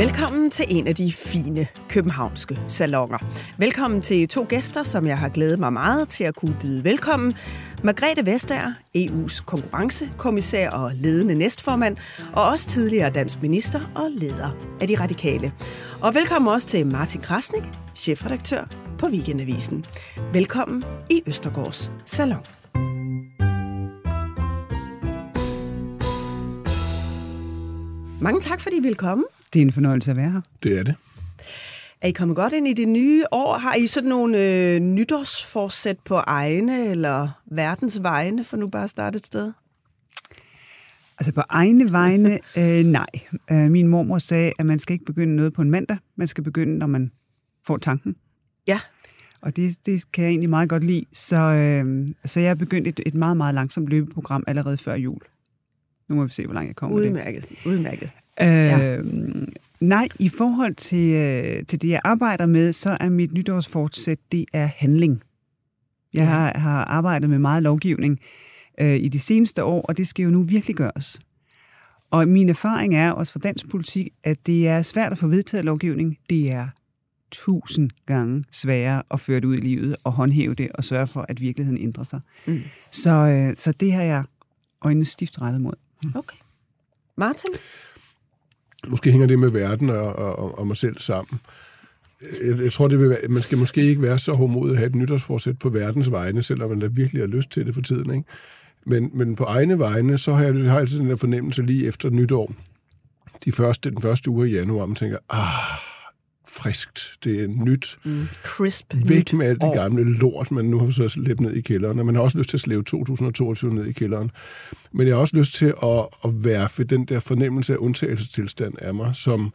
Velkommen til en af de fine københavnske salonger. Velkommen til to gæster, som jeg har glædet mig meget til at kunne byde velkommen. Margrethe Vestager, EU's konkurrencekommissær og ledende næstformand, og også tidligere dansk minister og leder af de radikale. Og velkommen også til Martin Krasnik, chefredaktør på Weekendavisen. Velkommen i Østergårds Salon. Mange tak, fordi I vil komme. Det er en fornøjelse at være her. Det er det. Er I kommet godt ind i det nye år? Har I sådan nogle øh, nytårsforsæt på egne eller verdens vegne, for nu bare at starte et sted? Altså på egne vegne, øh, nej. Øh, min mormor sagde, at man skal ikke begynde noget på en mandag. Man skal begynde, når man får tanken. Ja. Og det, det kan jeg egentlig meget godt lide. Så, øh, så jeg er begyndt et, et meget, meget langsomt løbeprogram allerede før jul. Nu må vi se, hvor langt jeg kommer Udmærket, det. udmærket. Øh, ja. Nej, i forhold til, øh, til det, jeg arbejder med, så er mit nytårsfortsæt, det er handling. Jeg har, har arbejdet med meget lovgivning øh, i de seneste år, og det skal jo nu virkelig gøres. Og min erfaring er også fra dansk politik, at det er svært at få vedtaget lovgivning. Det er tusind gange sværere at føre det ud i livet og håndhæve det og sørge for, at virkeligheden ændrer sig. Mm. Så, øh, så det har jeg øjnene stift rettet mod. Okay. Martin? Måske hænger det med verden og, og, og mig selv sammen. Jeg, jeg tror, det vil være, man skal måske ikke være så hårdmodig at have et nytårsforsæt på verdens vegne, selvom man da virkelig har lyst til det for tiden. Ikke? Men, men på egne vegne, så har jeg, har jeg altid den der fornemmelse lige efter nytår, de første, den første uge i januar, man tænker, ah, friskt, det er nyt. Mm, crisp Væk nyt med alt det år. gamle lort, man nu har så slæbt ned i kælderen. Og man har også lyst til at slæve 2022 ned i kælderen. Men jeg har også lyst til at, at værfe den der fornemmelse af undtagelsestilstand af mig, som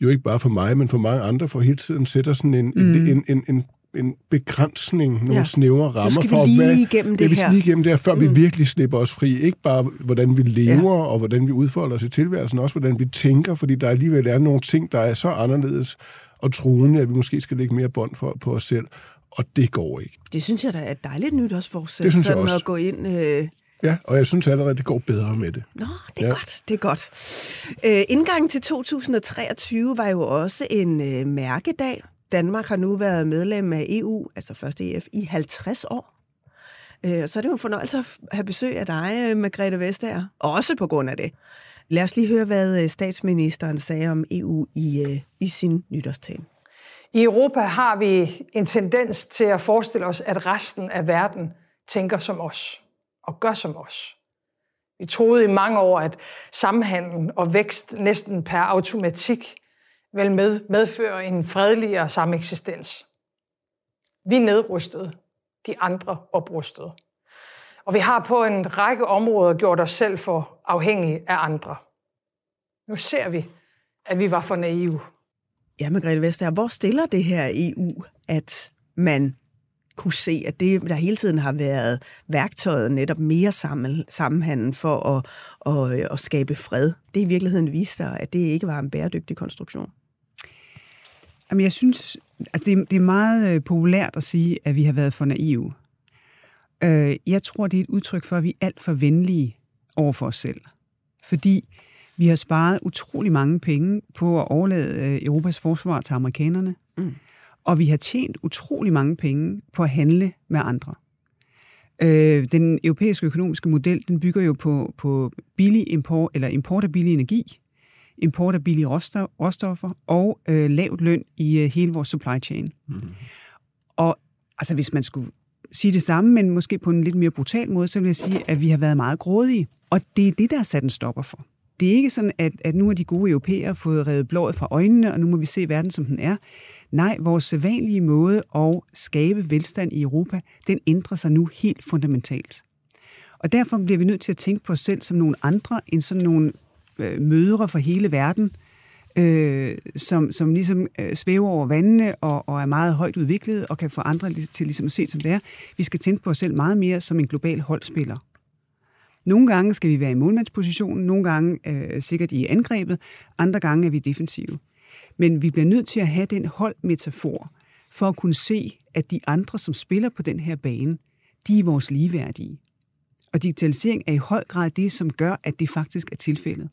jo ikke bare for mig, men for mange andre, for hele tiden sætter sådan en, mm. en, en, en, en en begrænsning, nogle Ja. snævre rammer for, hvad, det ja, vi skal her. lige igennem det her, før mm. vi virkelig slipper os fri. Ikke bare, hvordan vi lever, ja. og hvordan vi udfolder os i tilværelsen, også hvordan vi tænker, fordi der alligevel er nogle ting, der er så anderledes og truende, at vi måske skal lægge mere bånd for, på os selv, og det går ikke. Det synes jeg da er dejligt nytårsforsæt. Det synes jeg sådan også. at gå ind... Øh... Ja, og jeg synes allerede, det går bedre med det. Nå, det er Ja. godt, det er godt. Øh, indgangen til 2023 var jo også en øh, mærkedag. Danmark har nu været medlem af EU, altså først EF, i 50 år. Øh, så er det jo en fornøjelse at have besøg af dig, øh, Margrethe Vestager. Også på grund af det. Lad os lige høre, hvad øh, statsministeren sagde om EU i, øh, i sin nytårstale. I Europa har vi en tendens til at forestille os, at resten af verden tænker som os og gør som os. Vi troede i mange år, at samhandel og vækst næsten per automatik vil med, medføre en fredeligere sameksistens. Vi nedrustede, de andre oprustede. Og vi har på en række områder gjort os selv for afhængige af andre. Nu ser vi, at vi var for naive. Ja, Margrethe Vestager, hvor stiller det her EU, at man kunne se, at det, der hele tiden har været værktøjet netop mere sammen, sammenhængen for at, at, at skabe fred, det i virkeligheden viste sig, at det ikke var en bæredygtig konstruktion. Jamen, jeg synes, altså det, er- det er meget øh, populært at sige, at vi har været for naive. Øh, jeg tror, det er et udtryk for, at vi er alt for venlige over for os selv. Fordi vi har sparet utrolig mange penge på at overlade øh, Europas forsvar til amerikanerne. Mm. Og vi har tjent utrolig mange penge på at handle med andre. Øh, den europæiske økonomiske model, den bygger jo på, på billig import, eller import af billig energi, import af billige råstof, råstoffer og øh, lavt løn i øh, hele vores supply chain. Mm. Og altså, hvis man skulle sige det samme, men måske på en lidt mere brutal måde, så vil jeg sige, at vi har været meget grådige. Og det er det, der er sat en stopper for. det er ikke sådan, at, at nu er de gode europæere fået revet blået fra øjnene, og nu må vi se verden, som den er. Nej, vores sædvanlige måde at skabe velstand i Europa, den ændrer sig nu helt fundamentalt. Og derfor bliver vi nødt til at tænke på os selv som nogle andre end sådan nogle øh, mødre for hele verden, øh, som, som ligesom øh, svæver over vandene og, og er meget højt udviklet og kan få andre til ligesom at se, som det er. Vi skal tænke på os selv meget mere som en global holdspiller. Nogle gange skal vi være i målmandspositionen, nogle gange øh, sikkert i angrebet, andre gange er vi defensive. Men vi bliver nødt til at have den holdmetafor for at kunne se, at de andre, som spiller på den her bane, de er vores ligeværdige. Og digitalisering er i høj grad det, som gør, at det faktisk er tilfældet.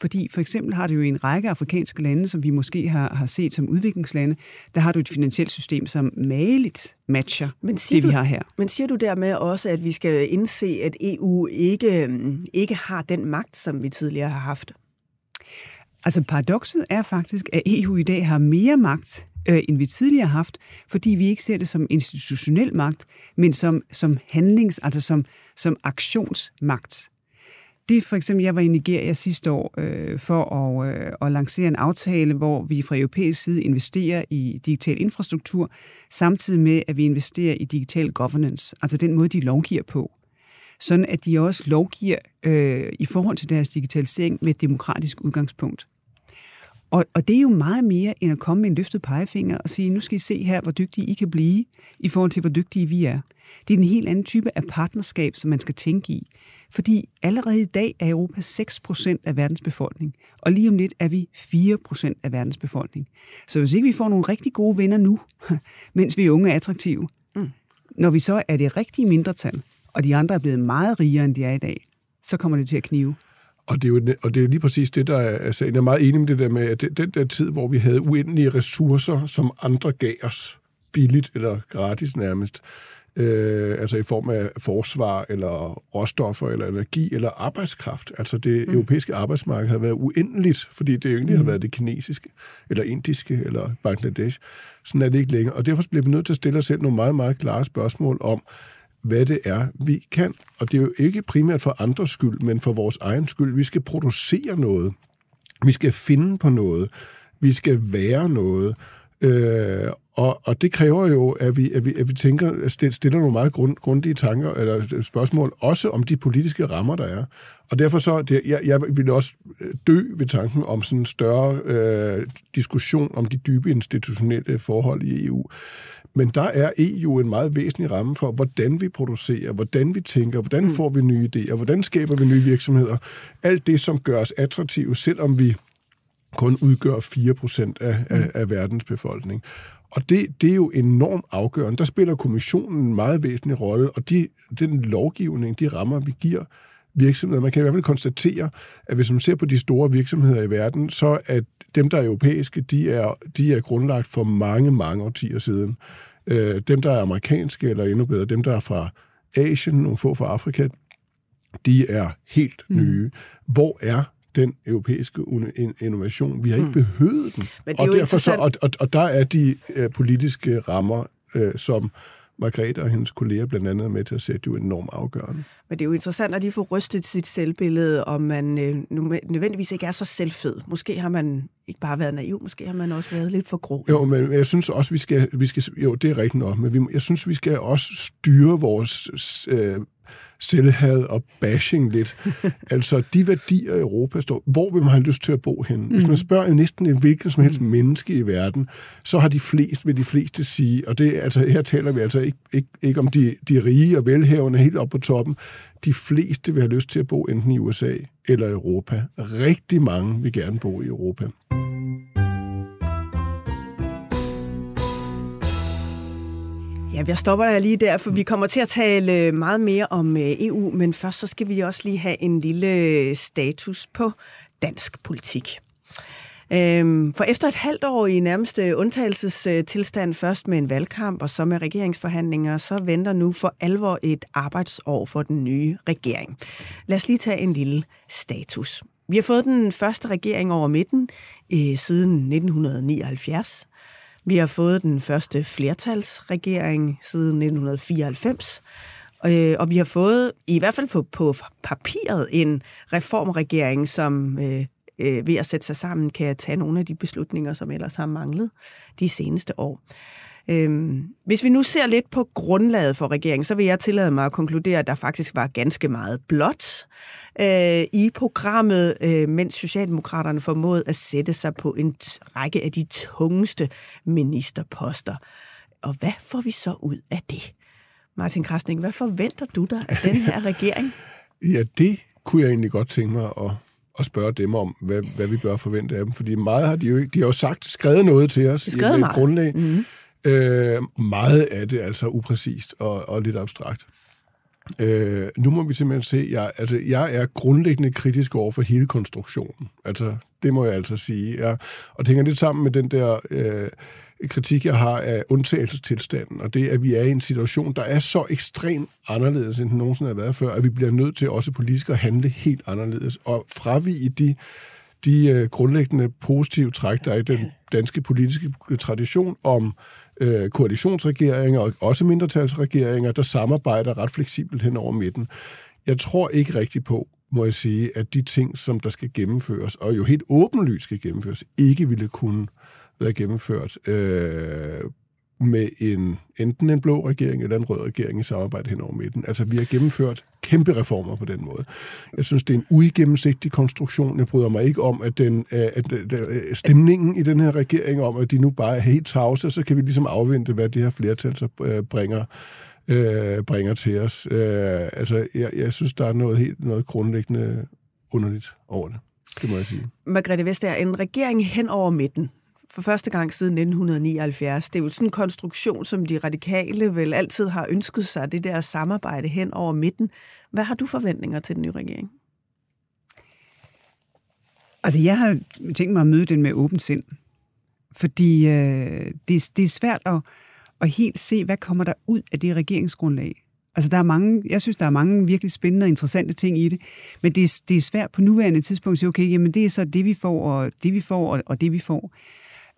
Fordi for eksempel har det jo i en række afrikanske lande, som vi måske har, har set som udviklingslande, der har du et finansielt system, som maligt matcher men det, vi du, har her. Men siger du dermed også, at vi skal indse, at EU ikke, ikke har den magt, som vi tidligere har haft? Altså paradokset er faktisk, at EU i dag har mere magt, øh, end vi tidligere har haft, fordi vi ikke ser det som institutionel magt, men som, som handlings, altså som, som aktionsmagt. Det for eksempel, jeg var i Nigeria sidste år øh, for at, øh, at lancere en aftale, hvor vi fra europæisk side investerer i digital infrastruktur, samtidig med, at vi investerer i digital governance, altså den måde, de lovgiver på. Sådan at de også lovgiver øh, i forhold til deres digitalisering med et demokratisk udgangspunkt. Og, og det er jo meget mere end at komme med en løftet pegefinger og sige, nu skal I se her, hvor dygtige I kan blive, i forhold til, hvor dygtige vi er. Det er en helt anden type af partnerskab, som man skal tænke i. Fordi allerede i dag er Europa 6% af verdens befolkning, og lige om lidt er vi 4% af verdens befolkning. Så hvis ikke vi får nogle rigtig gode venner nu, mens vi er unge og attraktive, mm. når vi så er det rigtige mindretal, og de andre er blevet meget rigere, end de er i dag, så kommer det til at knive. Og det, er jo, og det er lige præcis det, der er sagen. Jeg er meget enig med det der med, at den der tid, hvor vi havde uendelige ressourcer, som andre gav os billigt eller gratis nærmest, øh, altså i form af forsvar, eller råstoffer, eller energi, eller arbejdskraft. Altså det mm. europæiske arbejdsmarked har været uendeligt, fordi det egentlig mm. har været det kinesiske, eller indiske, eller Bangladesh. Sådan er det ikke længere. Og derfor bliver vi nødt til at stille os selv nogle meget, meget klare spørgsmål om, hvad det er, vi kan. Og det er jo ikke primært for andres skyld, men for vores egen skyld. Vi skal producere noget. Vi skal finde på noget. Vi skal være noget. Øh, og, og det kræver jo, at vi, at vi, at vi tænker, stiller nogle meget grund, grundige tanker eller spørgsmål, også om de politiske rammer, der er. Og derfor så, det, jeg, jeg vil også øh, dø ved tanken om sådan en større øh, diskussion om de dybe institutionelle forhold i EU. Men der er EU en meget væsentlig ramme for, hvordan vi producerer, hvordan vi tænker, hvordan mm. får vi nye idéer, hvordan skaber vi nye virksomheder. Alt det, som gør os attraktive, selvom vi kun udgør 4% af, af, mm. af verdens befolkning. Og det, det er jo enormt afgørende. Der spiller kommissionen en meget væsentlig rolle, og de, den lovgivning, de rammer, vi giver virksomheder, man kan i hvert fald konstatere, at hvis man ser på de store virksomheder i verden, så er dem, der er europæiske, de er, de er grundlagt for mange, mange årtier siden. Øh, dem, der er amerikanske, eller endnu bedre, dem, der er fra Asien, nogle få fra Afrika, de er helt mm. nye. Hvor er den europæiske innovation. Vi har ikke mm. behøvet den. Men det er og, derfor så, og, og, og der er de uh, politiske rammer, uh, som Margrethe og hendes kolleger blandt andet er med til at sætte jo enormt afgørende. Men det er jo interessant at de får rystet sit selvbillede, om man øh, nødvendigvis ikke er så selvfed. Måske har man ikke bare været naiv, måske har man også været lidt for grov. Jo, men jeg synes også, vi skal, vi skal jo, det er rigtigt nok, men vi, jeg synes, vi skal også styre vores øh, selvhad og bashing lidt. altså, de værdier Europa står, hvor vil man have lyst til at bo hen? Hvis man mm. spørger næsten en hvilken som helst mm. menneske i verden, så har de flest, vil de fleste sige, og det, altså, her taler vi altså ikke, ikke, ikke om de, de rige og velhavende helt op på toppen, de fleste vil have lyst til at bo enten i USA eller Europa. Rigtig mange vil gerne bo i Europa. Ja, jeg stopper der lige der, for vi kommer til at tale øh, meget mere om øh, EU, men først så skal vi også lige have en lille øh, status på dansk politik. Øhm, for efter et halvt år i nærmeste undtagelsestilstand, først med en valgkamp og så med regeringsforhandlinger, så venter nu for alvor et arbejdsår for den nye regering. Lad os lige tage en lille status. Vi har fået den første regering over midten øh, siden 1979. Vi har fået den første flertalsregering siden 1994, Øh, og vi har fået, i hvert fald på, på papiret, en reformregering, som øh, øh, ved at sætte sig sammen kan tage nogle af de beslutninger, som ellers har manglet de seneste år. Øhm, hvis vi nu ser lidt på grundlaget for regeringen, så vil jeg tillade mig at konkludere, at der faktisk var ganske meget blot øh, i programmet, øh, mens Socialdemokraterne formåede at sætte sig på en række af de tungeste ministerposter. Og hvad får vi så ud af det? Martin Krasning, hvad forventer du dig af den her regering? ja, det kunne jeg egentlig godt tænke mig at, at spørge dem om, hvad, hvad vi bør forvente af dem. Fordi meget har de jo, de har jo sagt, skrevet noget til os skrevet i et grundlag. Mm-hmm. Øh, meget af det altså upræcist og, og lidt abstrakt. Øh, nu må vi simpelthen se, jeg, altså, jeg er grundlæggende kritisk over for hele konstruktionen. Altså, det må jeg altså sige. Ja. Og det hænger lidt sammen med den der øh, kritik, jeg har af undtagelsestilstanden, og det, at vi er i en situation, der er så ekstremt anderledes, end den nogensinde har været før, at vi bliver nødt til også politisk at handle helt anderledes, og fravige de de øh, grundlæggende positive træk, der er i den danske politiske tradition om øh, Øh, koalitionsregeringer og også mindretalsregeringer, der samarbejder ret fleksibelt hen over midten. Jeg tror ikke rigtigt på, må jeg sige, at de ting, som der skal gennemføres, og jo helt åbenlyst skal gennemføres, ikke ville kunne være gennemført øh, med en enten en blå regering eller en rød regering i samarbejde hen over midten. Altså, vi har gennemført kæmpe reformer på den måde. Jeg synes, det er en uigennemsigtig konstruktion. Jeg bryder mig ikke om, at, den, at, at stemningen i den her regering om, at de nu bare er helt tavse, så kan vi ligesom afvente, hvad det her flertal så øh, bringer øh, bringer til os. Øh, altså, jeg, jeg synes, der er noget helt noget grundlæggende underligt over det. Det må jeg sige. Margrethe Vestager, en regering hen over midten, for første gang siden 1979. Det er jo sådan en konstruktion, som de radikale vel altid har ønsket sig, det der samarbejde hen over midten. Hvad har du forventninger til den nye regering? Altså, jeg har tænkt mig at møde den med åbent sind. Fordi øh, det, det er svært at, at helt se, hvad kommer der ud af det regeringsgrundlag. Altså, der er mange, jeg synes, der er mange virkelig spændende og interessante ting i det, men det er, det er svært på nuværende tidspunkt at sige, okay, jamen det er så det, vi får, og det, vi får, og, og det, vi får.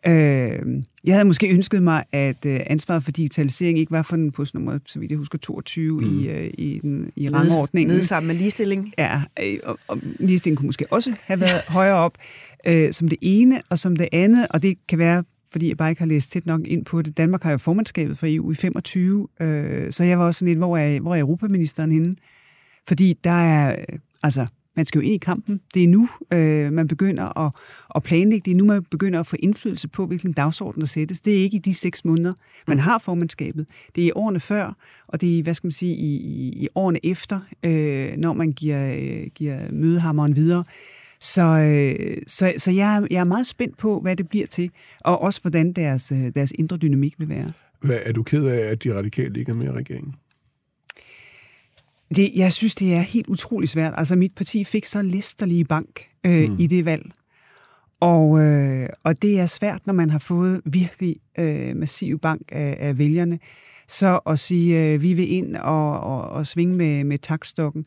Øh, jeg havde måske ønsket mig, at øh, ansvaret for digitalisering ikke var for den postnummer, så vidt jeg husker, 22 mm. i, øh, i, den, i rangordningen. Nede sammen med ligestilling. Ja, øh, og, og ligestilling kunne måske også have været ja. højere op, øh, som det ene, og som det andet, og det kan være, fordi jeg bare ikke har læst tæt nok ind på det. Danmark har jo formandskabet for EU i 25, øh, så jeg var også sådan lidt, hvor er, hvor er Europaministeren henne? Fordi der er, altså, man skal jo ind i kampen. Det er nu, øh, man begynder at, at planlægge. Det er nu, man begynder at få indflydelse på, hvilken dagsorden der sættes. Det er ikke i de seks måneder, man har formandskabet. Det er i årene før, og det er, hvad skal man sige, i, i, i årene efter, øh, når man giver, øh, giver mødehammeren videre. Så, øh, så, så jeg, er, jeg er meget spændt på, hvad det bliver til, og også hvordan deres, øh, deres indre dynamik vil være. Hvad, er du ked af, at de radikale ikke er med i regeringen? Det, jeg synes, det er helt utrolig svært. Altså, mit parti fik så læsterlige bank øh, mm. i det valg. Og, øh, og det er svært, når man har fået virkelig øh, massiv bank af, af vælgerne, så at sige, øh, vi vil ind og, og, og svinge med, med takstokken.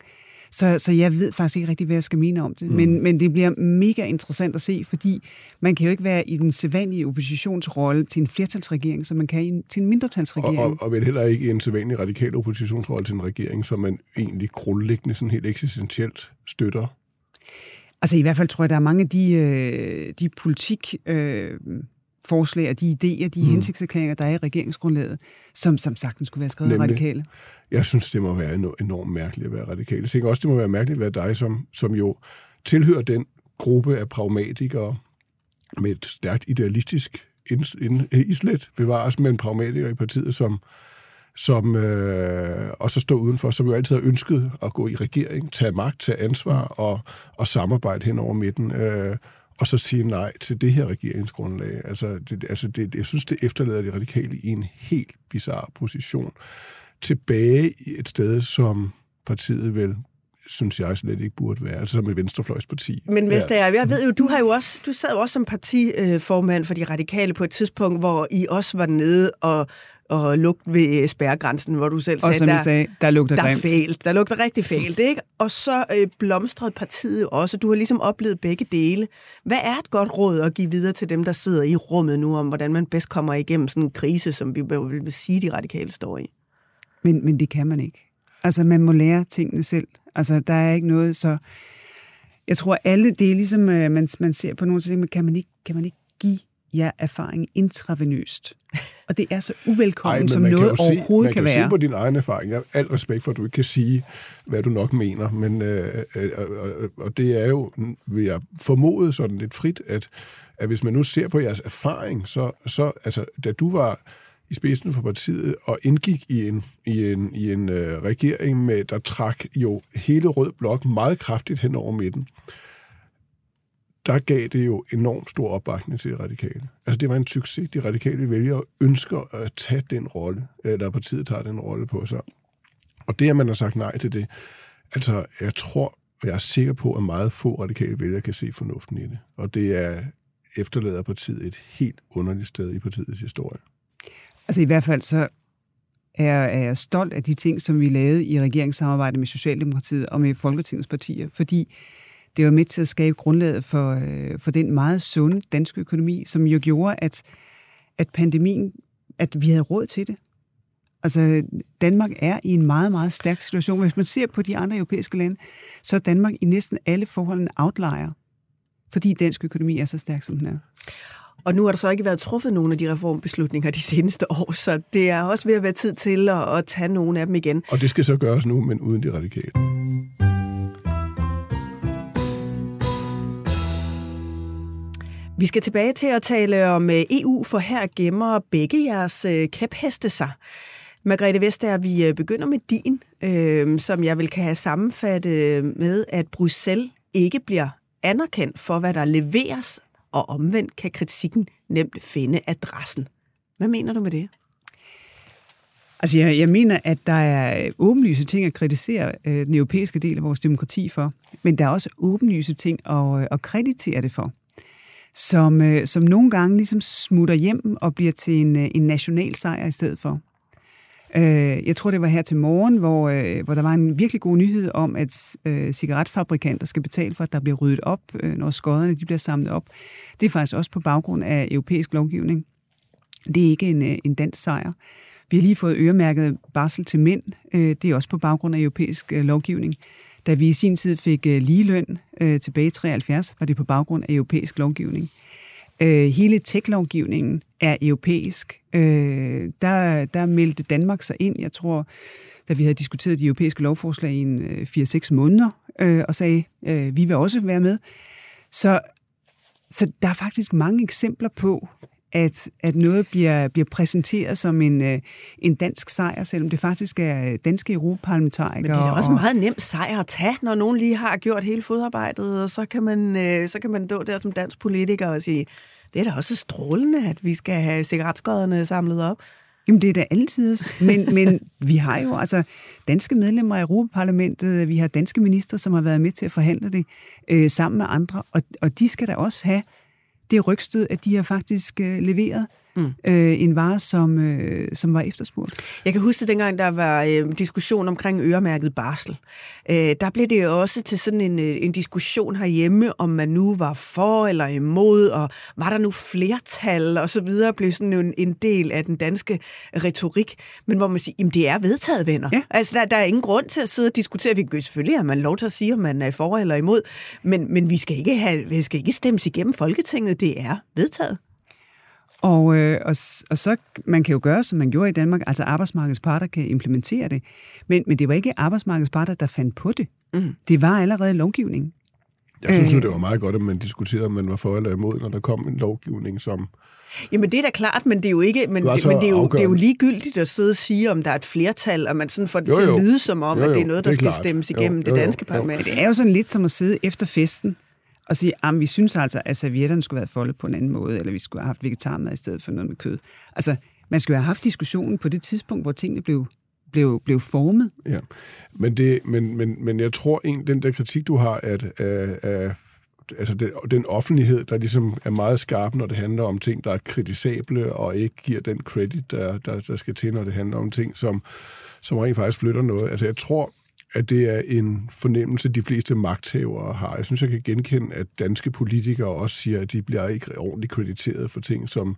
Så, så jeg ved faktisk ikke rigtig, hvad jeg skal mene om det. Mm. Men, men det bliver mega interessant at se, fordi man kan jo ikke være i den sædvanlige oppositionsrolle til en flertalsregering, som man kan i, til en mindretalsregering. Og, og, og vel heller ikke i en sædvanlig radikal oppositionsrolle til en regering, som man egentlig grundlæggende sådan helt eksistentielt støtter. Altså i hvert fald tror jeg, der er mange af de, øh, de politik... Øh, forslag og de idéer, de mm. hensigtserklæringer, der er i regeringsgrundlaget, som som sagtens skulle være skrevet Nemlig. radikale. Jeg synes, det må være enormt mærkeligt at være radikale. Jeg tænker også, det må være mærkeligt at være dig, som, som jo tilhører den gruppe af pragmatikere med et stærkt idealistisk islet bevares, men pragmatikere i partiet, som, som øh, og så stå udenfor, som jo altid har ønsket at gå i regering, tage magt, tage ansvar mm. og, og samarbejde hen over midten. Øh, og så sige nej til det her regeringsgrundlag. Altså, det, altså det, jeg synes, det efterlader de radikale i en helt bizarre position. Tilbage i et sted, som partiet vel synes jeg slet ikke burde være, altså som et venstrefløjsparti. Men Vestager, jeg ved jo, du har jo også, du sad jo også som partiformand for de radikale på et tidspunkt, hvor I også var nede og og lugt ved spærregrænsen, hvor du selv sagde, og som der, sagde, der lugter der grimt. Fælt, der lugter rigtig fælt, ikke? Og så øh, blomstrede partiet også. Du har ligesom oplevet begge dele. Hvad er et godt råd at give videre til dem, der sidder i rummet nu, om hvordan man bedst kommer igennem sådan en krise, som vi vil sige, de radikale står i? Men, men det kan man ikke. Altså, man må lære tingene selv. Altså, der er ikke noget så... Jeg tror, alle, det er ligesom, øh, man, man ser på nogle ting, men kan man ikke, kan man ikke give jer erfaring intravenøst? Og det er så uvelkommen, Ej, som noget overhovedet se, kan, kan være. Man kan se på din egen erfaring. Jeg har al respekt for, at du ikke kan sige, hvad du nok mener, men øh, øh, øh, og det er jo, vil jeg formode sådan lidt frit, at, at hvis man nu ser på jeres erfaring, så, så altså, da du var i spidsen for partiet og indgik i en, i en, i en øh, regering, med, der trak jo hele Rød Blok meget kraftigt hen over midten, der gav det jo enormt stor opbakning til de radikale. Altså det var en succes. De radikale vælgere ønsker at tage den rolle, eller partiet tager den rolle på sig. Og det, at man har sagt nej til det, altså jeg tror, og jeg er sikker på, at meget få radikale vælgere kan se fornuften i det. Og det er efterlader partiet et helt underligt sted i partiets historie. Altså i hvert fald så er, er jeg stolt af de ting, som vi lavede i regeringssamarbejde med Socialdemokratiet og med Folketingets partier, fordi det var med til at skabe grundlaget for, øh, for den meget sunde danske økonomi, som jo gjorde, at, at pandemien, at vi havde råd til det. Altså, Danmark er i en meget, meget stærk situation. Hvis man ser på de andre europæiske lande, så er Danmark i næsten alle forhold en outlier, fordi dansk økonomi er så stærk, som den er. Og nu har der så ikke været truffet nogle af de reformbeslutninger de seneste år, så det er også ved at være tid til at, at tage nogle af dem igen. Og det skal så gøres nu, men uden de radikale. Vi skal tilbage til at tale om øh, EU, for her gemmer begge jeres øh, kæpheste sig. Margrethe Vestager, vi øh, begynder med din, øh, som jeg vil kan have sammenfattet med, at Bruxelles ikke bliver anerkendt for, hvad der leveres, og omvendt kan kritikken nemt finde adressen. Hvad mener du med det? Altså, jeg, jeg mener, at der er åbenlyse ting at kritisere øh, den europæiske del af vores demokrati for, men der er også åbenlyse ting at, øh, at kreditere det for som, øh, som nogle gange ligesom smutter hjem og bliver til en, øh, en national sejr i stedet for. Øh, jeg tror, det var her til morgen, hvor, øh, hvor der var en virkelig god nyhed om, at øh, cigaretfabrikanter skal betale for, at der bliver ryddet op, øh, når skodderne de bliver samlet op. Det er faktisk også på baggrund af europæisk lovgivning. Det er ikke en, øh, en dansk sejr. Vi har lige fået øremærket barsel til mænd. Øh, det er også på baggrund af europæisk øh, lovgivning. Da vi i sin tid fik øh, ligeløn øh, tilbage i 73, var det på baggrund af europæisk lovgivning. Øh, hele tech-lovgivningen er europæisk. Øh, der, der meldte Danmark sig ind, jeg tror, da vi havde diskuteret de europæiske lovforslag i en, øh, 4-6 måneder, øh, og sagde, øh, vi vil også være med. Så, så der er faktisk mange eksempler på, at, at noget bliver, bliver præsenteret som en, øh, en dansk sejr, selvom det faktisk er danske europaparlamentarikere. Men det er da også en meget nem sejr at tage, når nogen lige har gjort hele fodarbejdet, og så kan man, øh, så kan man stå der som dansk politiker og sige, det er da også strålende, at vi skal have cigaretskodderne samlet op. Jamen, det er da altid. Men, men vi har jo altså danske medlemmer af Europaparlamentet, vi har danske minister, som har været med til at forhandle det øh, sammen med andre, og, og de skal da også have det rygstød, at de har faktisk øh, leveret mm. øh, en vare, som, øh, som var efterspurgt. Jeg kan huske, at dengang der var øh, diskussion omkring øremærket barsel. Øh, der blev det også til sådan en, øh, en diskussion herhjemme, om man nu var for eller imod, og var der nu flertal og så videre, blev sådan en, en del af den danske retorik. Men hvor man siger, jamen det er vedtaget, venner. Ja. Altså der, der er ingen grund til at sidde og diskutere. Vi selvfølgelig have man lov til at sige, om man er for eller imod, men, men vi skal ikke have, vi skal ikke stemmes igennem Folketinget. Det er vedtaget. Og, øh, og, og så, man kan jo gøre, som man gjorde i Danmark, altså arbejdsmarkedets parter kan implementere det. Men, men det var ikke arbejdsmarkedets parter, der fandt på det. Mm. Det var allerede lovgivning. Jeg synes øh, det var meget godt, at man diskuterede, om man var for eller imod, når der kom en lovgivning, som... Jamen det er da klart, men det er jo ikke, men, det, men det, er jo, det er jo ligegyldigt at sidde og sige, om der er et flertal, og man sådan får det jo, til at lyde som om, jo, jo, at det er noget, der skal klart. stemmes igennem jo, jo, det danske jo, jo. parlament. Det er jo sådan lidt som at sidde efter festen og sige, at vi synes altså, at servietterne skulle været foldet på en anden måde, eller vi skulle have haft vegetarmad i stedet for noget med kød. Altså, man skulle have haft diskussionen på det tidspunkt, hvor tingene blev, blev, blev formet. Ja, men, det, men, men, men jeg tror en, den der kritik, du har, at, at, at altså den, den offentlighed, der ligesom er meget skarp, når det handler om ting, der er kritisable, og ikke giver den credit, der, der, der skal til, når det handler om ting, som, som rent faktisk flytter noget. Altså jeg tror, at det er en fornemmelse, de fleste magthavere har. Jeg synes, jeg kan genkende, at danske politikere også siger, at de bliver ikke ordentligt krediteret for ting, som,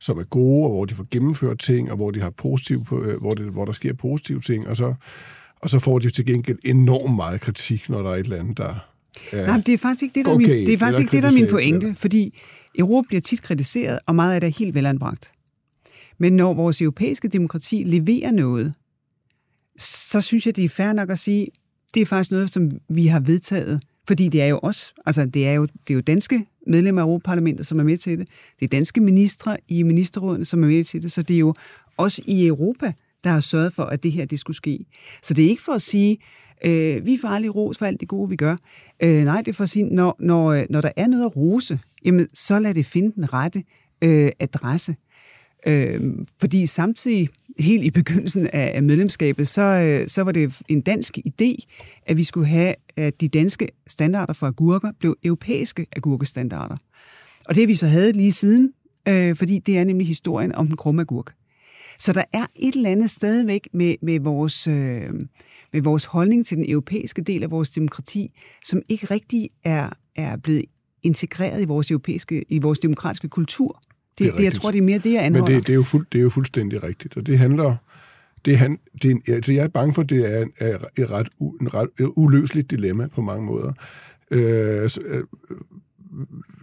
som er gode, og hvor de får gennemført ting, og hvor, de har positiv, øh, hvor, det, hvor der sker positive ting. Og så, og så får de til gengæld enormt meget kritik, når der er et eller andet, der er Nej, det er faktisk ikke det, der, okay, min, det er, faktisk ikke det, der er min pointe, eller? fordi Europa bliver tit kritiseret, og meget af det er helt velanbragt. Men når vores europæiske demokrati leverer noget, så synes jeg, det er fair nok at sige, det er faktisk noget, som vi har vedtaget, fordi det er jo os, altså det er jo, det er jo danske medlemmer af Europaparlamentet, som er med til det. Det er danske ministre i ministerrådene, som er med til det, så det er jo os i Europa, der har sørget for, at det her det skulle ske. Så det er ikke for at sige, øh, vi får aldrig ros for alt det gode, vi gør. Øh, nej, det er for at sige, når, når, øh, når der er noget at rose, jamen, så lad det finde den rette øh, adresse. Øh, fordi samtidig, helt i begyndelsen af, medlemskabet, så, øh, så var det en dansk idé, at vi skulle have, at de danske standarder for agurker blev europæiske agurkestandarder. Og det vi så havde lige siden, øh, fordi det er nemlig historien om den krumme agurk. Så der er et eller andet stadigvæk med, med, vores, øh, med vores holdning til den europæiske del af vores demokrati, som ikke rigtig er, er blevet integreret i vores europæiske, i vores demokratiske kultur. Det, det, det jeg tror, det er mere det, jeg anholder. Men det, det, er jo fuld, det er jo fuldstændig rigtigt, og det handler... Det, han, det er, altså jeg er bange for, at det er, er et ret, en ret uløseligt dilemma på mange måder. Øh, så, øh,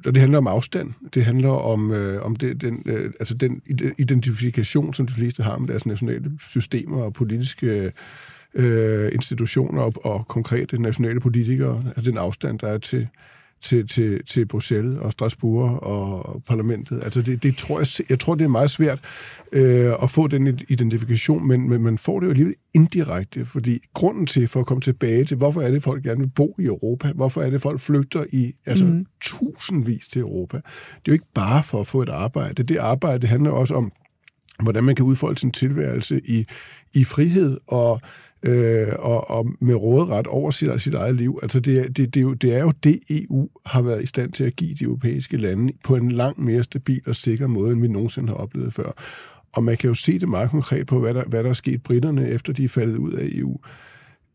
og det handler om afstand. Det handler om, øh, om det, den, øh, altså den identifikation, som de fleste har med deres nationale systemer og politiske øh, institutioner og, og konkrete nationale politikere. Altså den afstand, der er til, til, til, til Bruxelles og Strasbourg og parlamentet. Altså det, det tror jeg, jeg tror, det er meget svært øh, at få den identifikation, men, men man får det jo alligevel indirekte, fordi grunden til, for at komme tilbage til, hvorfor er det, folk gerne vil bo i Europa? Hvorfor er det, folk flygter i altså, mm. tusindvis til Europa? Det er jo ikke bare for at få et arbejde. Det arbejde handler også om, hvordan man kan udfolde sin tilværelse i, i frihed og øh, og, og med råderet over sit, sit eget liv. Altså det, det, det, er jo, det er jo det, EU har været i stand til at give de europæiske lande på en langt mere stabil og sikker måde, end vi nogensinde har oplevet før. Og man kan jo se det meget konkret på, hvad der, hvad der er sket britterne, efter de er faldet ud af EU.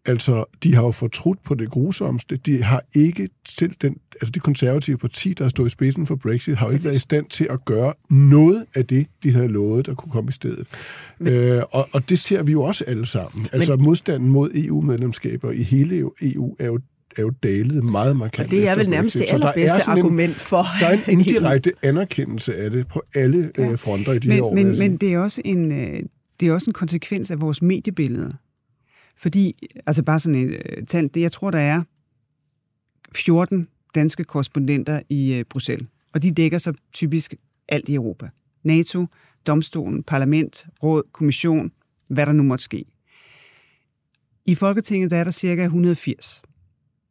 Altså, de har jo fortrudt på det grusomste. De har ikke selv den, altså det konservative parti, der stod i spidsen for Brexit, har jo ikke været i stand til at gøre noget af det, de havde lovet, der kunne komme i stedet. Men, øh, og, og det ser vi jo også alle sammen. Altså, men, modstanden mod EU-medlemskaber i hele EU er jo er jo dalet meget markant. Og det er vel nærmest det allerbedste argument for... Der er en indirekte anerkendelse af det på alle ja. øh, fronter i de men, her år. Men, men det, er også en, øh, det er også en konsekvens af vores mediebillede. Fordi, altså bare sådan et øh, tal, det jeg tror, der er 14 danske korrespondenter i øh, Bruxelles, og de dækker så typisk alt i Europa. NATO, domstolen, parlament, råd, kommission, hvad der nu måtte ske. I Folketinget der er der cirka 180.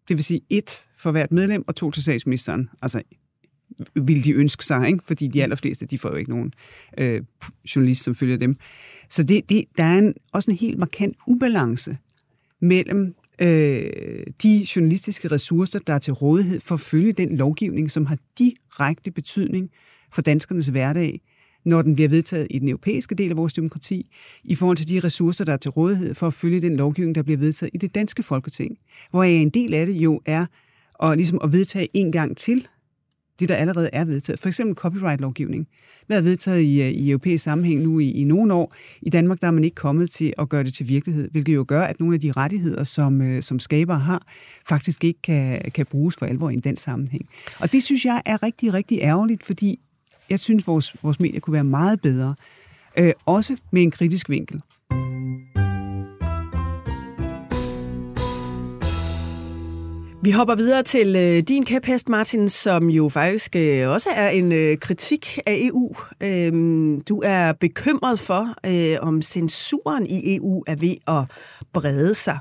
Det vil sige et for hvert medlem og to til statsministeren, Altså vil de ønske sig, ikke? fordi de allerfleste, de får jo ikke nogen øh, journalist, som følger dem. Så det, det, der er en, også en helt markant ubalance mellem øh, de journalistiske ressourcer, der er til rådighed for at følge den lovgivning, som har direkte betydning for danskernes hverdag, når den bliver vedtaget i den europæiske del af vores demokrati, i forhold til de ressourcer, der er til rådighed for at følge den lovgivning, der bliver vedtaget i det danske folketing. Hvor en del af det jo er at, ligesom at vedtage en gang til det, der allerede er vedtaget. For eksempel copyright-lovgivning. Hvad er vedtaget i, øh, i europæisk sammenhæng nu i, i nogle år? I Danmark der er man ikke kommet til at gøre det til virkelighed, hvilket jo gør, at nogle af de rettigheder, som, øh, som skaber har, faktisk ikke kan, kan bruges for alvor i den sammenhæng. Og det synes jeg er rigtig, rigtig ærgerligt, fordi jeg synes, vores, vores medier kunne være meget bedre. Øh, også med en kritisk vinkel. Vi hopper videre til øh, din kæphest, Martin, som jo faktisk øh, også er en øh, kritik af EU. Øhm, du er bekymret for, øh, om censuren i EU er ved at brede sig.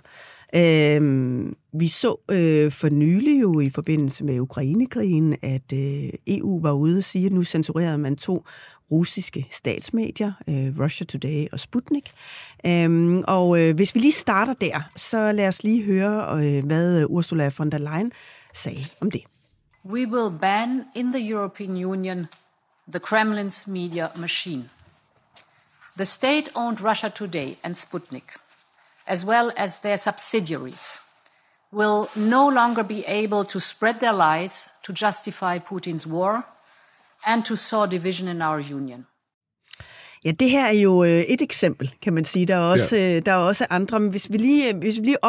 Øhm, vi så øh, for nylig jo i forbindelse med Ukrainekrigen, at øh, EU var ude og sige, at nu censurerede man to russiske statsmedier, øh, Russia Today og Sputnik. Øhm, og øh, hvis vi lige starter der, så lad os lige høre, øh, hvad øh, Ursula von der Leyen sagde om det. We will ban in the European Union the Kremlin's media machine. The state-owned Russia Today and Sputnik, as well as their subsidiaries, will no longer be able to spread their lies to justify Putin's war and to sow division in our union. Ja, det her er jo øh, et eksempel, kan man sige. Der er også, ja. Øh, der er også andre. Men hvis vi lige, hvis vi lige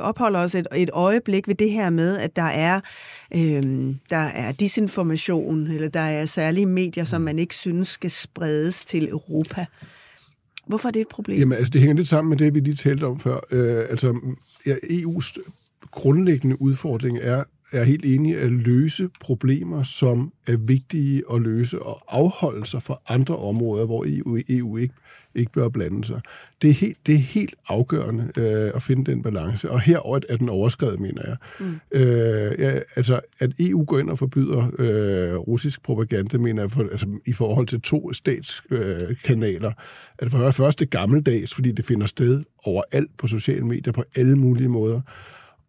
opholder os et, et øjeblik ved det her med, at der er, øh, der er disinformation, eller der er særlige medier, som man ikke synes skal spredes til Europa. Hvorfor er det et problem? Jamen, altså, det hænger lidt sammen med det, vi lige talte om før. Øh, altså, ja, EU's grundlæggende udfordring er, er helt enig at løse problemer, som er vigtige at løse og afholde sig fra andre områder, hvor EU, EU ikke, ikke bør blande sig. Det er helt, det er helt afgørende øh, at finde den balance, og herover er den overskrevet, mener jeg. Mm. Øh, ja, altså, at EU går ind og forbyder øh, russisk propaganda, mener jeg, for, altså, i forhold til to statskanaler, øh, at for det første gammeldags, fordi det finder sted overalt på sociale medier, på alle mulige måder,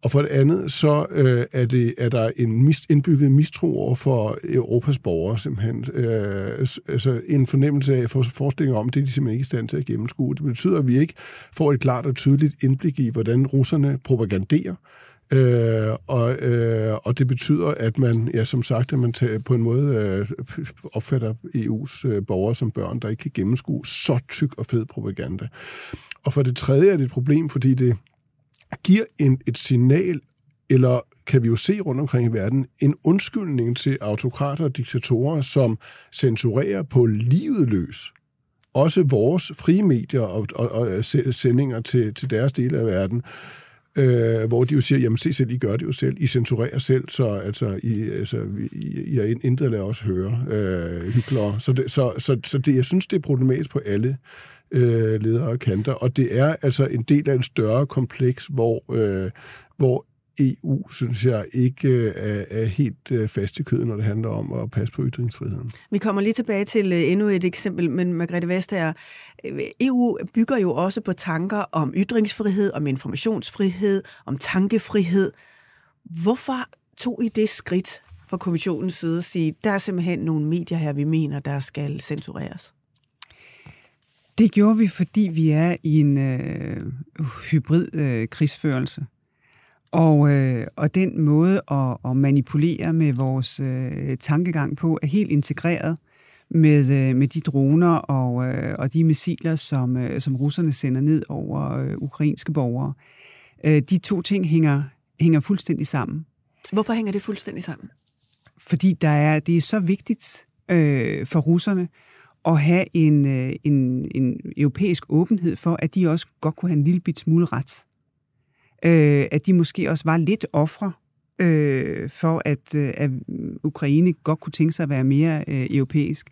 og for det andet, så øh, er, det, er der en mis, indbygget mistro over for øh, Europas borgere, simpelthen. Øh, altså en fornemmelse af, for forestillinger om, det er de simpelthen ikke i stand til at gennemskue. Det betyder, at vi ikke får et klart og tydeligt indblik i, hvordan russerne propaganderer. Øh, og, øh, og det betyder, at man, ja, som sagt, at man tager, på en måde øh, opfatter EU's øh, borgere som børn, der ikke kan gennemskue så tyk og fed propaganda. Og for det tredje er det et problem, fordi det giver en, et signal, eller kan vi jo se rundt omkring i verden, en undskyldning til autokrater og diktatorer, som censurerer på livet løs. Også vores frie medier og, og, og øh, sendinger til, til deres dele af verden, øh, hvor de jo siger, jamen se selv, I gør det jo selv, I censurerer selv, så altså, I, altså, I, I har intet lader os høre øh, hyklere. Så, det, så, så, så det, jeg synes, det er problematisk på alle øh, ledere og kanter. Og det er altså en del af en større kompleks, hvor, øh, hvor EU, synes jeg, ikke øh, er, er helt øh, fast i kødet, når det handler om at passe på ytringsfriheden. Vi kommer lige tilbage til øh, endnu et eksempel, men Margrethe Vestager, øh, EU bygger jo også på tanker om ytringsfrihed, om informationsfrihed, om tankefrihed. Hvorfor tog I det skridt fra kommissionens side at sige, der er simpelthen nogle medier her, vi mener, der skal censureres? Det gjorde vi, fordi vi er i en øh, hybrid øh, krigsførelse. Og, øh, og den måde at, at manipulere med vores øh, tankegang på er helt integreret med, øh, med de droner og, øh, og de missiler, som, øh, som russerne sender ned over øh, ukrainske borgere. Øh, de to ting hænger, hænger fuldstændig sammen. Hvorfor hænger det fuldstændig sammen? Fordi der er, det er så vigtigt øh, for russerne at have en, øh, en, en europæisk åbenhed for, at de også godt kunne have en lille bit smule ret. Øh, at de måske også var lidt ofre øh, for, at, øh, at Ukraine godt kunne tænke sig at være mere øh, europæisk.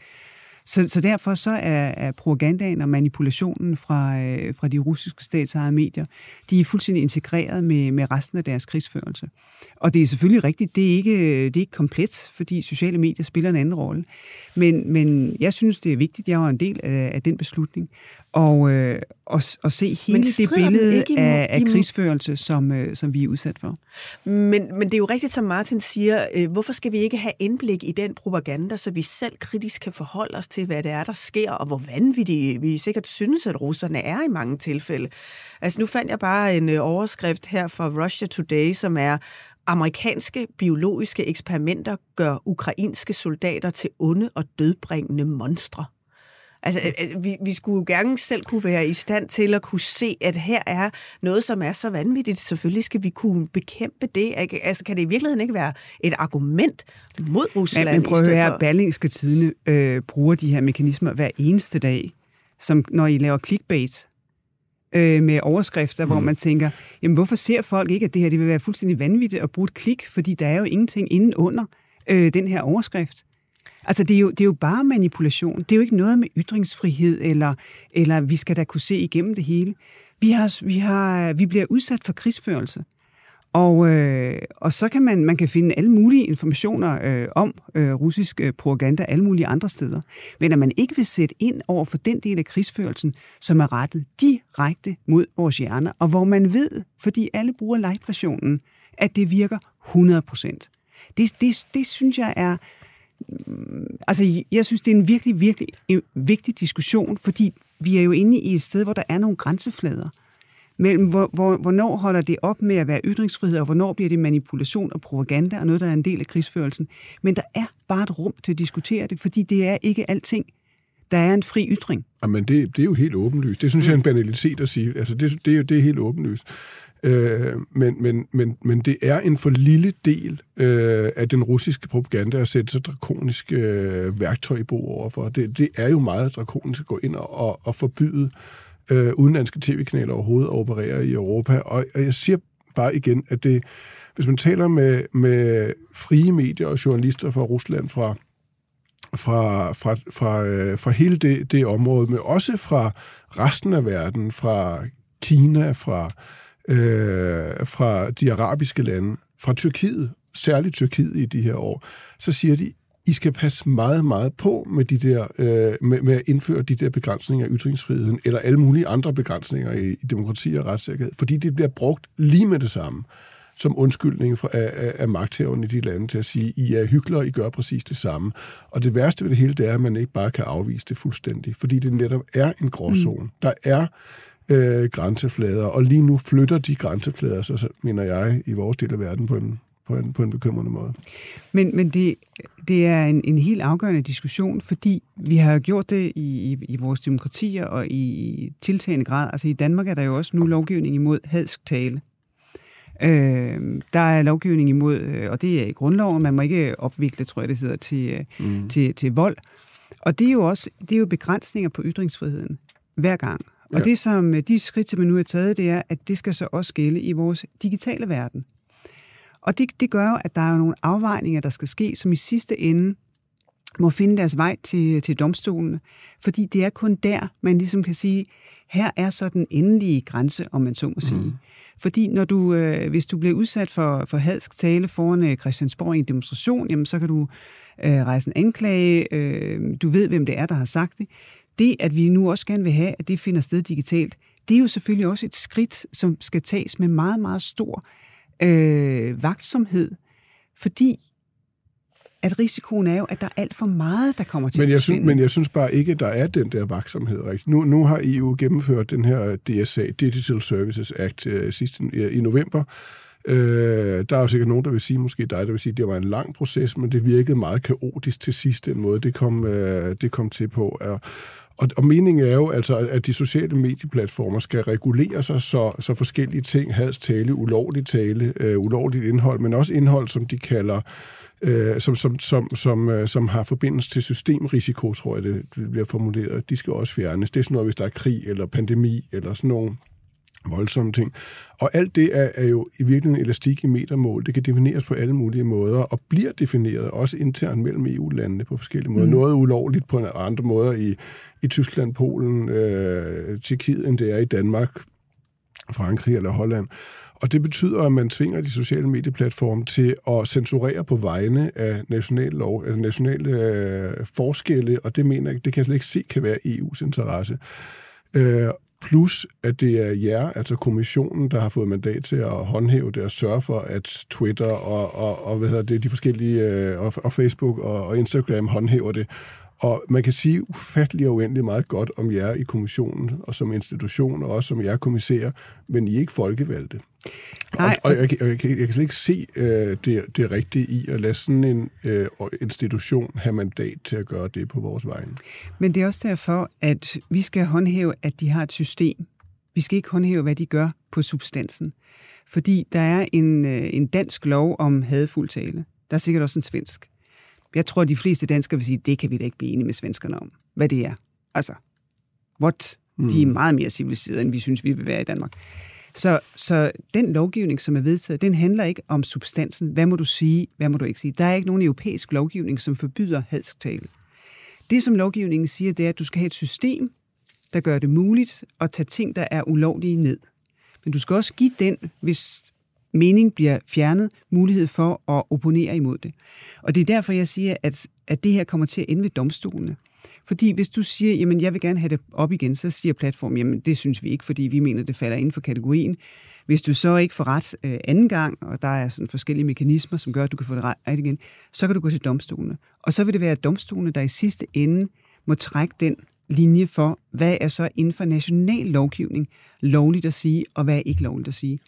Så, så derfor så er, er propagandaen og manipulationen fra, øh, fra de russiske statsejede medier, de er fuldstændig integreret med, med resten af deres krigsførelse. Og det er selvfølgelig rigtigt, det er ikke, det er ikke komplet, fordi sociale medier spiller en anden rolle. Men, men jeg synes, det er vigtigt, jeg var en del af, af den beslutning, og, øh, og, og se hele det billede imod, af, af krigsførelse, som, øh, som vi er udsat for. Men, men det er jo rigtigt, som Martin siger, øh, hvorfor skal vi ikke have indblik i den propaganda, så vi selv kritisk kan forholde os til, hvad det er, der sker, og hvor vanvittigt vi sikkert synes, at russerne er i mange tilfælde. Altså nu fandt jeg bare en øh, overskrift her fra Russia Today, som er Amerikanske biologiske eksperimenter gør ukrainske soldater til onde og dødbringende monstre. Altså, øh, øh, vi, vi skulle jo gerne selv kunne være i stand til at kunne se, at her er noget, som er så vanvittigt. Selvfølgelig skal vi kunne bekæmpe det. Altså, kan det i virkeligheden ikke være et argument mod Rusland? Men, men prøv at høre, for... Berlingske Tidene øh, bruger de her mekanismer hver eneste dag, som når I laver clickbait, øh, med overskrifter, mm. hvor man tænker, jamen hvorfor ser folk ikke, at det her det vil være fuldstændig vanvittigt at bruge et klik, fordi der er jo ingenting inden under øh, den her overskrift. Altså, det er, jo, det er jo bare manipulation. Det er jo ikke noget med ytringsfrihed, eller, eller vi skal da kunne se igennem det hele. Vi, har, vi, har, vi bliver udsat for krigsførelse. Og, øh, og så kan man, man kan finde alle mulige informationer øh, om øh, russisk øh, propaganda alle mulige andre steder. Men at man ikke vil sætte ind over for den del af krigsførelsen, som er rettet direkte mod vores hjerner, og hvor man ved, fordi alle bruger light-versionen, at det virker 100 procent. Det, det, det synes jeg er... Altså, jeg synes, det er en virkelig, virkelig øh, vigtig diskussion, fordi vi er jo inde i et sted, hvor der er nogle grænseflader mellem, hvor, hvor, hvornår holder det op med at være ytringsfrihed, og hvornår bliver det manipulation og propaganda, og noget, der er en del af krigsførelsen. Men der er bare et rum til at diskutere det, fordi det er ikke alting. der er en fri ytring. Jamen, det, det er jo helt åbenlyst. Det synes mm. jeg er en banalitet at sige. Altså, det, det, er, det er helt åbenlyst. Øh, men, men, men, men det er en for lille del øh, af den russiske propaganda at sætte så drakonisk øh, værktøj i brug overfor. Det, det er jo meget drakonisk at gå ind og, og, og forbyde øh, udenlandske tv-kanaler overhovedet at operere i Europa. Og, og jeg siger bare igen, at det, hvis man taler med, med frie medier og journalister fra Rusland, fra fra, fra, fra, øh, fra hele det, det område, men også fra resten af verden, fra Kina, fra, øh, fra de arabiske lande, fra Tyrkiet, særligt Tyrkiet i de her år, så siger de, I skal passe meget, meget på med, de der, øh, med, med at indføre de der begrænsninger af ytringsfriheden, eller alle mulige andre begrænsninger i, i demokrati og retssikkerhed, fordi det bliver brugt lige med det samme som undskyldning for, af, af, af magthaverne i de lande til at sige, I er hyggelige, I gør præcis det samme. Og det værste ved det hele, det er, at man ikke bare kan afvise det fuldstændig, fordi det netop er en gråzone. Mm. Der er øh, grænseflader, og lige nu flytter de grænseflader, så, mener jeg, i vores del af verden på en, på en, på en bekymrende måde. Men, men det, det er en, en helt afgørende diskussion, fordi vi har gjort det i, i, i vores demokratier og i tiltagende grad. Altså i Danmark er der jo også nu lovgivning imod hadsk tale. Øh, der er lovgivning imod, øh, og det er i grundloven, man må ikke opvikle, tror jeg det hedder, til, øh, mm. til, til vold. Og det er jo også det er jo begrænsninger på ytringsfriheden hver gang. Og ja. det som øh, de skridt, som man nu har taget, det er, at det skal så også gælde i vores digitale verden. Og det, det gør jo, at der er nogle afvejninger, der skal ske, som i sidste ende må finde deres vej til, til domstolen. Fordi det er kun der, man ligesom kan sige, her er så den endelige grænse, om man så må sige. Mm. Fordi når du, øh, hvis du bliver udsat for, for hadsk tale foran øh, Christiansborg i en demonstration, jamen så kan du øh, rejse en anklage, øh, du ved, hvem det er, der har sagt det. Det, at vi nu også gerne vil have, at det finder sted digitalt, det er jo selvfølgelig også et skridt, som skal tages med meget, meget stor øh, vagtsomhed, fordi at risikoen er jo, at der er alt for meget, der kommer til men jeg at synes, Men jeg synes bare ikke, at der er den der vaksomhed. Rigtigt. Nu, nu har EU gennemført den her DSA, Digital Services Act, øh, sidste i, i november. Øh, der er jo sikkert nogen, der vil sige, måske dig, der vil sige, at det var en lang proces, men det virkede meget kaotisk til sidst, den måde, det kom, øh, det kom til på. Og, og, og meningen er jo altså, at de sociale medieplatformer skal regulere sig, så, så forskellige ting, hads tale, ulovligt tale, øh, ulovligt indhold, men også indhold, som de kalder øh, som, som, som, som, øh, som har forbindelse til systemrisiko, tror jeg, det, det bliver formuleret. De skal også fjernes. Det er sådan noget, hvis der er krig eller pandemi eller sådan nogle voldsomme ting. Og alt det er, er jo i virkeligheden elastik i metermål. Det kan defineres på alle mulige måder, og bliver defineret også internt mellem EU-landene på forskellige måder. Mm. Noget ulovligt på andre måder i, i Tyskland, Polen, øh, Tjekkiet, end det er i Danmark, Frankrig eller Holland. Og det betyder, at man tvinger de sociale medieplatforme til at censurere på vegne af nationale, lov, altså nationale øh, forskelle, og det mener jeg, det kan jeg slet ikke se kan være EU's interesse. Øh, plus at det er jer, altså kommissionen, der har fået mandat til at håndhæve det og sørge for, at Twitter og, og, og hvad hedder det, de forskellige, øh, og, og Facebook og, og Instagram håndhæver det. Og man kan sige ufattelig og uendelig meget godt om jer i kommissionen, og som institution, og også som jer kommissærer, men I er ikke folkevalgte. Nej. Og, og jeg, jeg, jeg, kan, jeg kan slet ikke se øh, det, det rigtige i at lade sådan en øh, institution have mandat til at gøre det på vores vegne. Men det er også derfor, at vi skal håndhæve, at de har et system. Vi skal ikke håndhæve, hvad de gør på substansen. Fordi der er en, øh, en dansk lov om hadfuld tale. Der er sikkert også en svensk. Jeg tror, at de fleste danskere vil sige, at det kan vi da ikke blive enige med svenskerne om. Hvad det er. Altså, what? Mm. De er mm. meget mere civiliserede, end vi synes, vi vil være i Danmark. Så, så den lovgivning, som er vedtaget, den handler ikke om substansen. Hvad må du sige? Hvad må du ikke sige? Der er ikke nogen europæisk lovgivning, som forbyder hadsk tale. Det, som lovgivningen siger, det er, at du skal have et system, der gør det muligt at tage ting, der er ulovlige ned. Men du skal også give den, hvis mening bliver fjernet, mulighed for at opponere imod det. Og det er derfor, jeg siger, at, at det her kommer til at ende ved domstolene. Fordi hvis du siger, jamen jeg vil gerne have det op igen, så siger platformen, jamen det synes vi ikke, fordi vi mener, det falder inden for kategorien. Hvis du så ikke får ret øh, anden gang, og der er sådan forskellige mekanismer, som gør, at du kan få det ret igen, så kan du gå til domstolene. Og så vil det være domstolene, der i sidste ende må trække den linje for, hvad er så inden for national lovgivning lovligt at sige, og hvad er ikke lovligt at sige.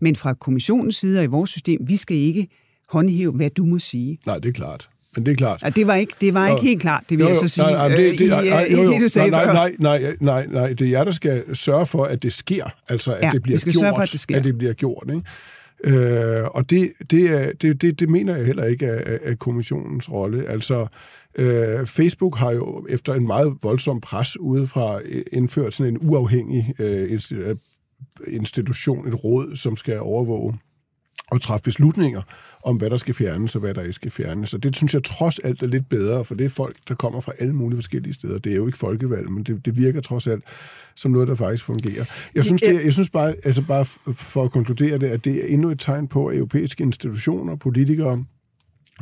Men fra kommissionens side og i vores system, vi skal ikke håndhæve, hvad du må sige. Nej, det er klart. men det er klart. Ja, det var ikke, det var ikke helt klart, det vil jo, jeg så sige, nej, nej, det, det, øh, nej, nej, øh, jo, jo, i det, du sagde nej, nej, nej, nej, nej, det er jer, der skal sørge for, at det sker, altså at Ja, det bliver vi skal gjort, sørge for, at det sker. At det bliver gjort ikke? Øh, og det, det, er, det, det, det mener jeg heller ikke er, er, kommissionens rolle. Altså, øh, Facebook har jo efter en meget voldsom pres udefra øh, indført sådan en uafhængig øh, øh, institution, et råd, som skal overvåge at træffe beslutninger om, hvad der skal fjernes og hvad der ikke skal fjernes. Og det synes jeg trods alt er lidt bedre, for det er folk, der kommer fra alle mulige forskellige steder. Det er jo ikke folkevalg, men det, det virker trods alt som noget, der faktisk fungerer. Jeg synes, det, jeg synes bare, altså bare for at konkludere det, at det er endnu et tegn på, at europæiske institutioner, politikere,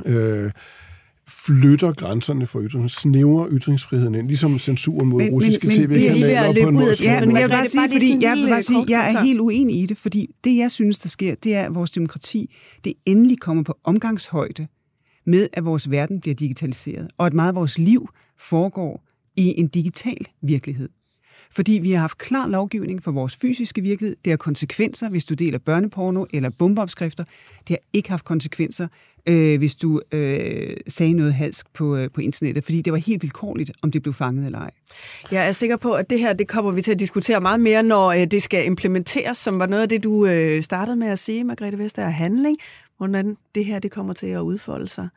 øh, flytter grænserne for ytringer, snævrer ytringsfriheden ind, ligesom censuren mod Men- russiske men- er tv-kanaler at på en ud måde. Ja, men jeg vil bare sige, fordi jeg, vil bare sige, jeg er helt uenig i det, fordi det, jeg synes, der sker, det er, at vores demokrati, det endelig kommer på omgangshøjde med, at vores verden bliver digitaliseret, og at meget af vores liv foregår i en digital virkelighed. Fordi vi har haft klar lovgivning for vores fysiske virkelighed. Det har konsekvenser, hvis du deler børneporno eller bombeopskrifter. Det har ikke haft konsekvenser, øh, hvis du øh, sagde noget halsk på, øh, på internettet, fordi det var helt vilkårligt, om det blev fanget eller ej. Jeg er sikker på, at det her det kommer vi til at diskutere meget mere, når øh, det skal implementeres, som var noget af det, du øh, startede med at sige, Margrethe Vestager, handling, hvordan det her det kommer til at udfolde sig.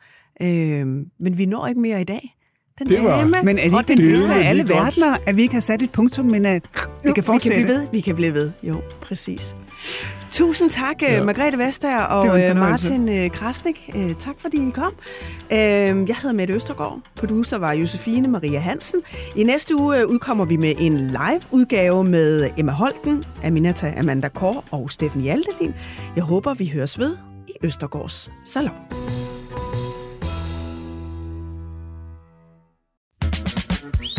Øh, men vi når ikke mere i dag. Den Det var- Men er det ikke den bedste af alle verdener, at vi ikke har sat et punktum, men at det Jo, kan fortsætte? Vi kan blive ved. Vi kan blive ved. Jo, præcis. Tusind tak, ja. Ja. Margrethe Vestager og øh. Martin øh, Krasnik. Øh, Tak fordi I kom. Øh, Jeg hedder Mette Østergaard. Producer var Josefine Maria Hansen. I næste uge øh, udkommer vi med en live-udgave med Emma Holten, Aminata Amanda Kår og Steffen Hjaltelin. Jeg håber, vi høres ved i Østergaards Salon.